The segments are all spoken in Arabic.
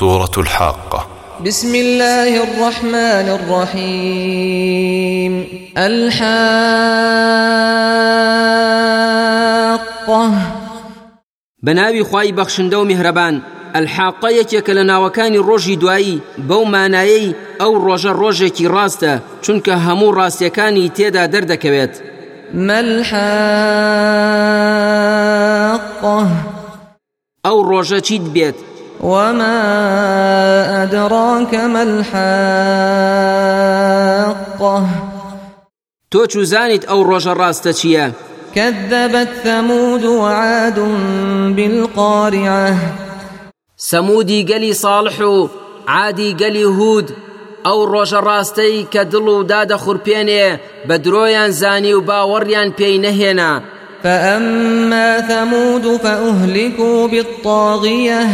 سورة الحاقة. بسم الله الرحمن الرحيم. الحاقة. بەناوی خی بەخشندە و میهرەبان ئەلحاقە یەکێکە لە ناوەکانی ڕۆژی دوایی بەو مانایەی ئەو ڕۆژە ڕۆژێکی ڕاستە چونکە هەموو ڕاستیەکانی تێدا دەردەکەوێت ملحاقة ئەو ڕۆژە چیت بێت وما أدراك ما الحاقة تۆ چوزانیت ئەو ڕۆژە ڕاستە چییە؟ كذبت ثمود وعاد بالقارعة سەمودی گەلی ساڵح و عادی گەلی هود ئەو ڕۆژە ڕاستەی کە دڵ و دادە خوڕپێنێ بە درۆیان زانی و باوەڕیان پێی نەهێنا فأما ثمود فأهلكوا بالطاغية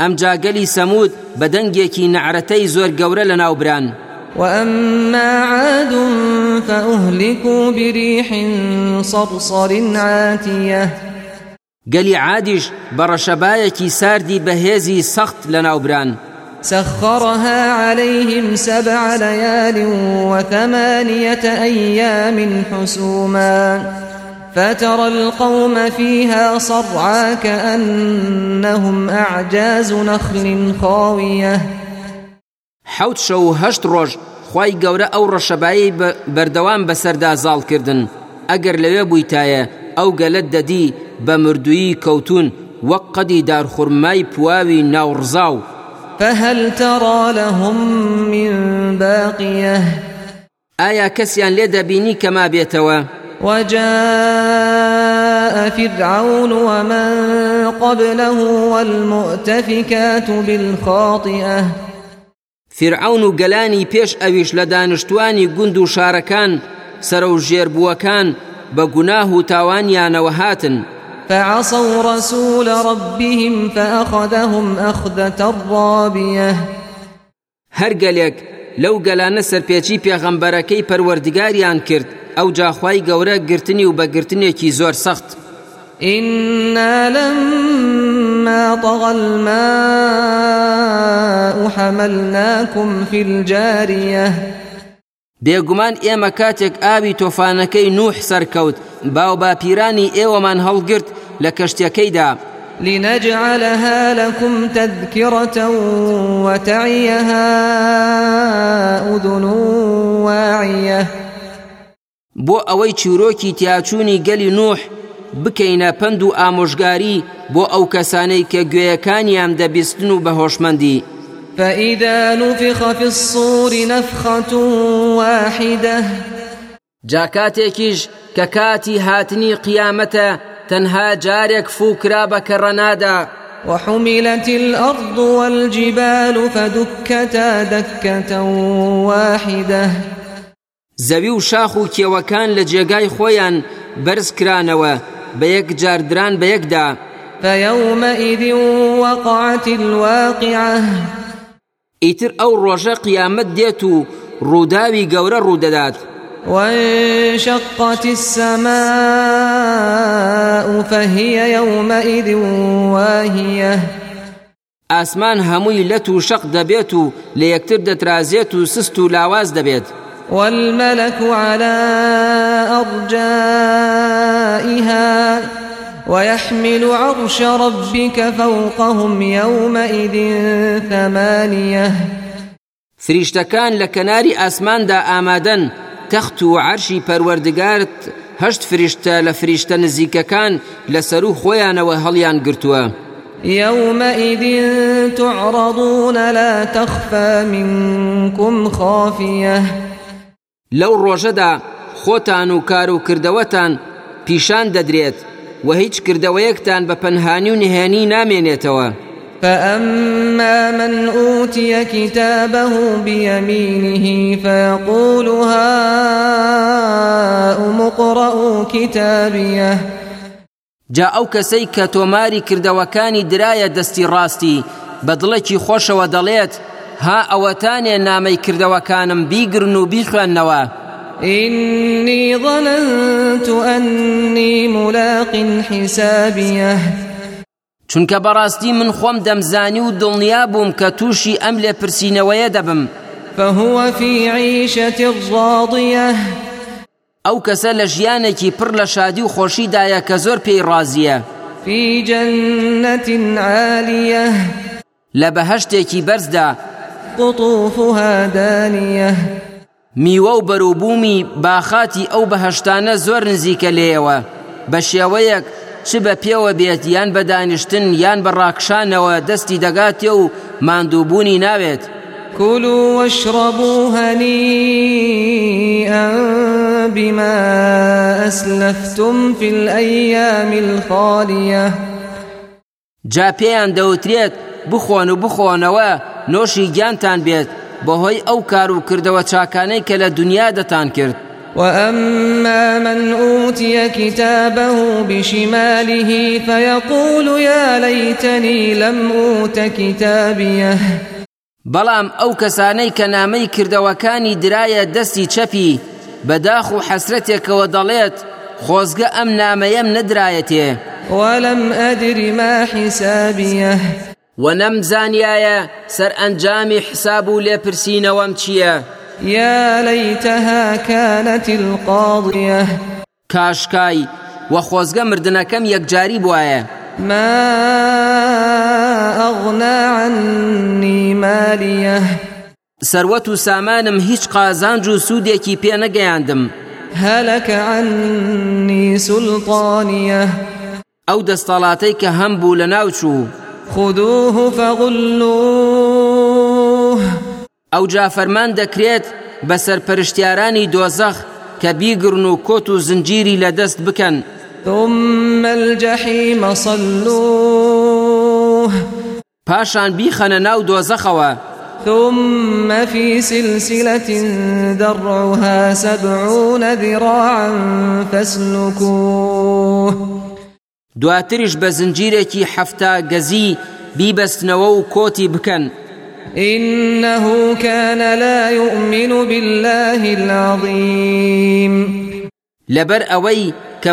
ئەم جاگەلی سەمود بە دەنگێکی نەعرەتەی زۆر گەورە لە ناوبران وأما عاد فأهلكوا بريح صرصر عاتية. گەلی عادیش بە ڕەشەبایەکی ساردی بەهێزی سەخت لە ناوبران سخرها عليهم سبع ليال وثمانية أيام حسوما. فترى القوم فيها صرعى كأنهم أعجاز نخل خاوية. حەوت شەو و هەشت ڕۆژ خی گەورە ئەو ڕەشەبایی بە- بەردەوام بەسەردا زاڵکردن ئەگەر لەوێ بوویتایە ئەو گەلت دەدی بە مردویی کەوتون وەک قەدی دارخورمای پواوی ناوڕزاو. فهل ترى لهم من باقية؟ ئایا کەسیان لێ دەبینی کەما بێتەوە؟ وجاء فرعون ومن قبله والمؤتفكات بالخاطئة. فرعون و گەلانی پێش ئەویش لە دانیشتوانی گوند و شارەکان سەرە و ژێربووەکان بە گوناه و تاوانیانەوە هاتن. فعصوا رسول ربهم فأخذهم أخذة رابية. هەر گەلێک لەو گەلانە سەرپێچی پێغەمبەرەکەی پەروەردگاریان کرد. ئەو جاخوای گەورە گرتنی و بەگرتنێکی زۆر سەخت. إنا لما طغى الماء حملناكم في الجارية. بێگومان ئێمە کاتێک ئاوی تۆفانەکەی نوح سەرکەوت باو باپیرانی ئێوەمان هەڵگرت لە کەشتەکەیدا لنجعلها لكم تذكرة وتعيها أذن واعية. بۆ ئەوەی چیرۆکی تیاچوونی گەلی نوح بکەینە پند و ئامۆژگاری بۆ ئەو کەسانەی کە گوێیەکانیان دەبیستن و بەهۆشمەندی فإذا نفخ في الصور نفخة واحدة کاتی هاتنی قیامەتە تەنها جارێک فوکرا بە کەڕەنادا. وحملت الأرض والجبال فدكتا دكة واحدة زەوی و شاخ و کێوەکان لە جێگای خۆیان بەرز کرانەوە بە یەک جاردران بە یەکدا. فيومئذ وقعت الواقعة. ئیتر ئەو ڕۆژە قیامەت دێت و ڕووداوی گەورە ڕوودەدات. وانشقت السماء فهي يومئذ واهية. ئاسمان هەمووی لەت و شەق دەبێت و لە یەکتر دەترازێت و سست و لاواز دەبێت. والملك على أرجائها ويحمل عرش ربك فوقهم يومئذ ثمانية. فریشتەکان لە کەناری ئاسماندا ئامادەن تەخت و عەرشی پەروەردگارت هەشت فریشتە لە فریشتە نزیکەکان لەسەر و خۆیانەوە هەڵیان گرتووە. يومئذ تعرضون لا تخفى منكم خافية. لەو ڕۆژەدا خۆتان و کار و کردەوەتان پیشان دەدرێت و هیچ کردەوەیەکتان بە پەنهانی و نهێنی نامێنێتەوە. فأما من أوتي كتابه بيمينه فيقول هاؤم اقرءوا كتابيه. جا ئەو کەسەی کە تۆماری کردەوەکانی درایە دەستی ڕاستی بە دڵێکی خۆشەوە دەڵێت ها ئەوەتانێ نامەی کردەوەکانم بیگرن و بیخوێندنەوە إني ظننت أني ملاق حسابيه. چونکە بەڕاستی من خۆم دەمزانی و دڵنیا بووم کە تووشی ئەم لێ پرسیینەوەیە دەبم. فهو في عيشة راضية. ئەو کەسە لە ژیانێکی پڕ لە شادی و خۆشیدایە کە زۆر پێی ڕازیە. في جنة عالية. لە بەهشتێکی بەرزدا قطوفها دانية میوە و بەروبوومی باخاتی ئەو بەهشتانە زۆر نزیکە لێەوە بە شێوەیەک چ بە پێوە بێت یان بە دانیشتن یان بە ڕاکشانەوە دەستی دەگاتێ و ماندووبوونی ناوێت. كلوا واشربوا هنيئا بما أسلفتم في الأيام الخالية جا پێیان دەوترێت بخۆن و بخۆنەوە نۆشی گیانتان بێت بەهۆی ئەو کار و کردەوە چاکانەی کە لە دنیا دەتان کرد. وأما من أوتي كتابه بشماله فيقول يا ليتني لم أوت كتابيه بەڵام ئەو کەسانەی کە نامەی کردەوەکانی درایە دەستی چەپی بەداخ و حەسرەتێکەوە دەڵێت خۆزگە ئەم نامەیەم نەدرایەتێ. ولم أدر ما حسابيه و نەمزانایە سەر ئەنجامی حساب و لێپرسینەوەم چییە؟ يا ليتها كانت القاضية کاشکای و خۆزگە مردنەکەم یەکجاری بواە ما أغنى عني ماليه. سەروەت و سامانم هیچ قازانج و سوودێکی پێ نەگەیاندم. هلك عني سلطانيه. ئەو دەستەڵاتەی کە هەم بوو لە ناوچوو خذوه فغلوه. ئەو جا فەرمان دەکرێت بە سەرپەرشتیارانی دۆزەخ کە بیگرن و کۆت و زنجیری لەدەست بکەن. ثم الجحيم صلوه. پاشان بیخەنە ناو دۆزەخەوە. ثم في سلسلة درعها سبعون ذراعا فاسلكوه. دواتریش بە زنجیرێکی حەفتا گەزی بیبەستنەوە و کۆتی بکەن. إنه كان لا يؤمن بالله العظيم.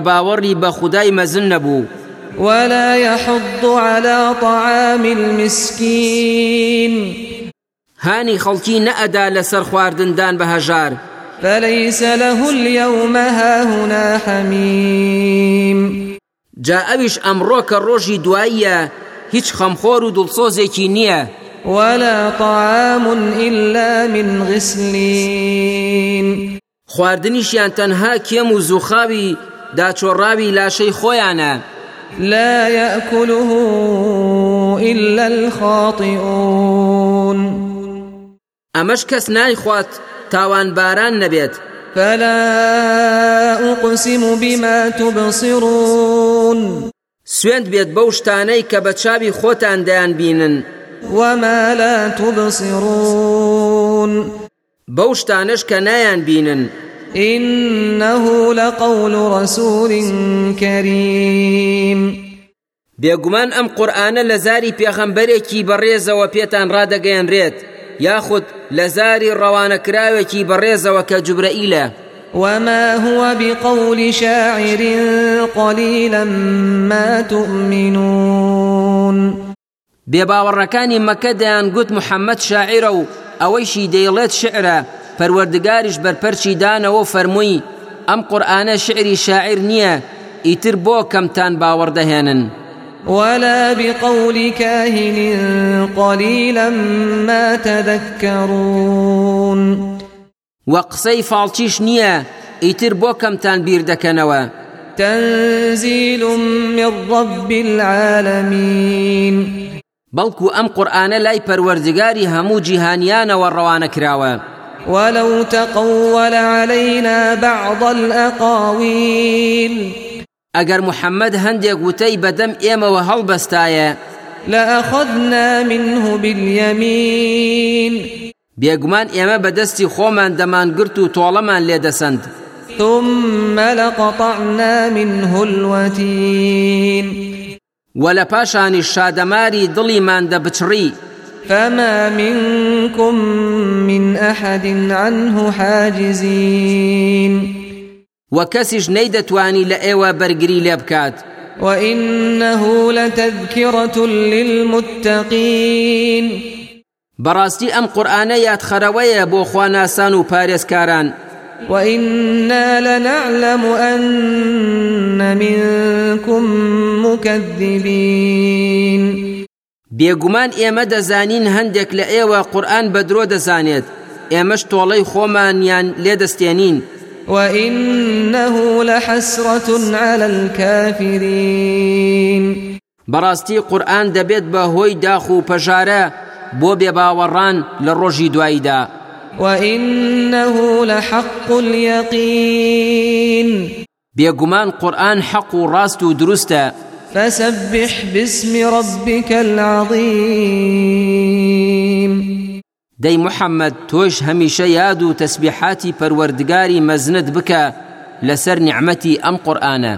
باوەڕی بە خودای مەزن نەبوو. ولا يحض على طعام المسكين. هانی خەڵکی نەئەدا لەسەر خواردندان بە هەژار. فليس له اليوم هاهنا حميم. جا ئەویش ئەمڕۆ کە ڕۆژی دواییە هیچ خەمخۆر و دڵسۆزێکی نییە. ولا طعام إلا من غسلين. خواردنیشیان تەنها کێم و زوخاوی داچۆڕاوی لاشەی خۆیانە. لا يأكله إلا الخاطئون. ئەمەش کەس نایخوات تاوان باران نەبێت. فلا أقسم بما تبصرون. سوێند بێت بەو شتانەی کە بە چاوی خۆتان دەیان بینن وما لا تبصرون. بەو شتانش کە نایان بینن إنه لقول رسول كريم. بێگومان ئەم قورئانە لە زاری پێخەمبەرێکی بەڕێزەوە پێتان ڕادەگەیەنرێت یاخود لە زاری ڕەوانەکراوێکی بەڕێزەوە کە جوبرەئیلە. وما هو بقول شاعر قليلا ما تؤمنون. بێباوەڕەکانی مەکە دەیان گوت محەممەد شاعرە و ئەوەیشی دەیڵێت شعرە پەروەردگاریش بەرپەرچی دانەوە فەرمووی ئەم قورآانە شعری شاعر نییە ئیتر بۆ کەمتان باوەڕدەهێنن ولا بقول كاهن قليلا ما تذكرون. وە قسەی فاڵچیش نییە ئیتر بۆ کەمتان بیر دەکەنەوە. تنزيل من رب العالمين بەڵکو ئەم قورآانە لای پەروەردگاری هەموو جیهانیانەوە ڕەوانە کراوە. ولو تقول علينا بعض الأقاويل. ئەگەر محەممەد هەندێک وتەی بەدەم ئێمەوە هەڵبەستایە لأخذنا منه باليمين. بێگومان ئێمە بەدەستی خۆمان دەمانگرت و تۆڵەمان لێدەسەند ثم لقطعنا منه الوتين. وە لە پاشانی شادەماری دڵیمان دەبچڕی فما منكم من أحد عنه حاجزين. لە ئێوە بەرگری لێ بکات وإنه لتذكرة للمتقين. بەڕاستی ئەم قورآانە یادخەرەوەیە بۆ خواناسان و پارێزکاران وإنا لنعلم أن منكم مكذبين بێگومان ئێمە دەزانین هەندێک لە ئێوە قورآن بە درۆ دەزانێت ئێمەش تۆڵەی خۆمانیان لێدەستێنین وإنه لحسرة على الكافرين بەڕاستی قورآن دەبێت بە هۆی داخ و پەژارە بۆ بێباوەڕان لە ڕۆژی دواییدا. وإنه لحق اليقين. بێگومان قورآن حەق و ڕاست و دروستە. فسبح باسم ربك العظيم. دەی محەممەد تۆش هەمیشە یاد و تەسبیحاتی پەروەردگاری مەزنت بکە لەسەر نیعممەتی ئەم قورآانە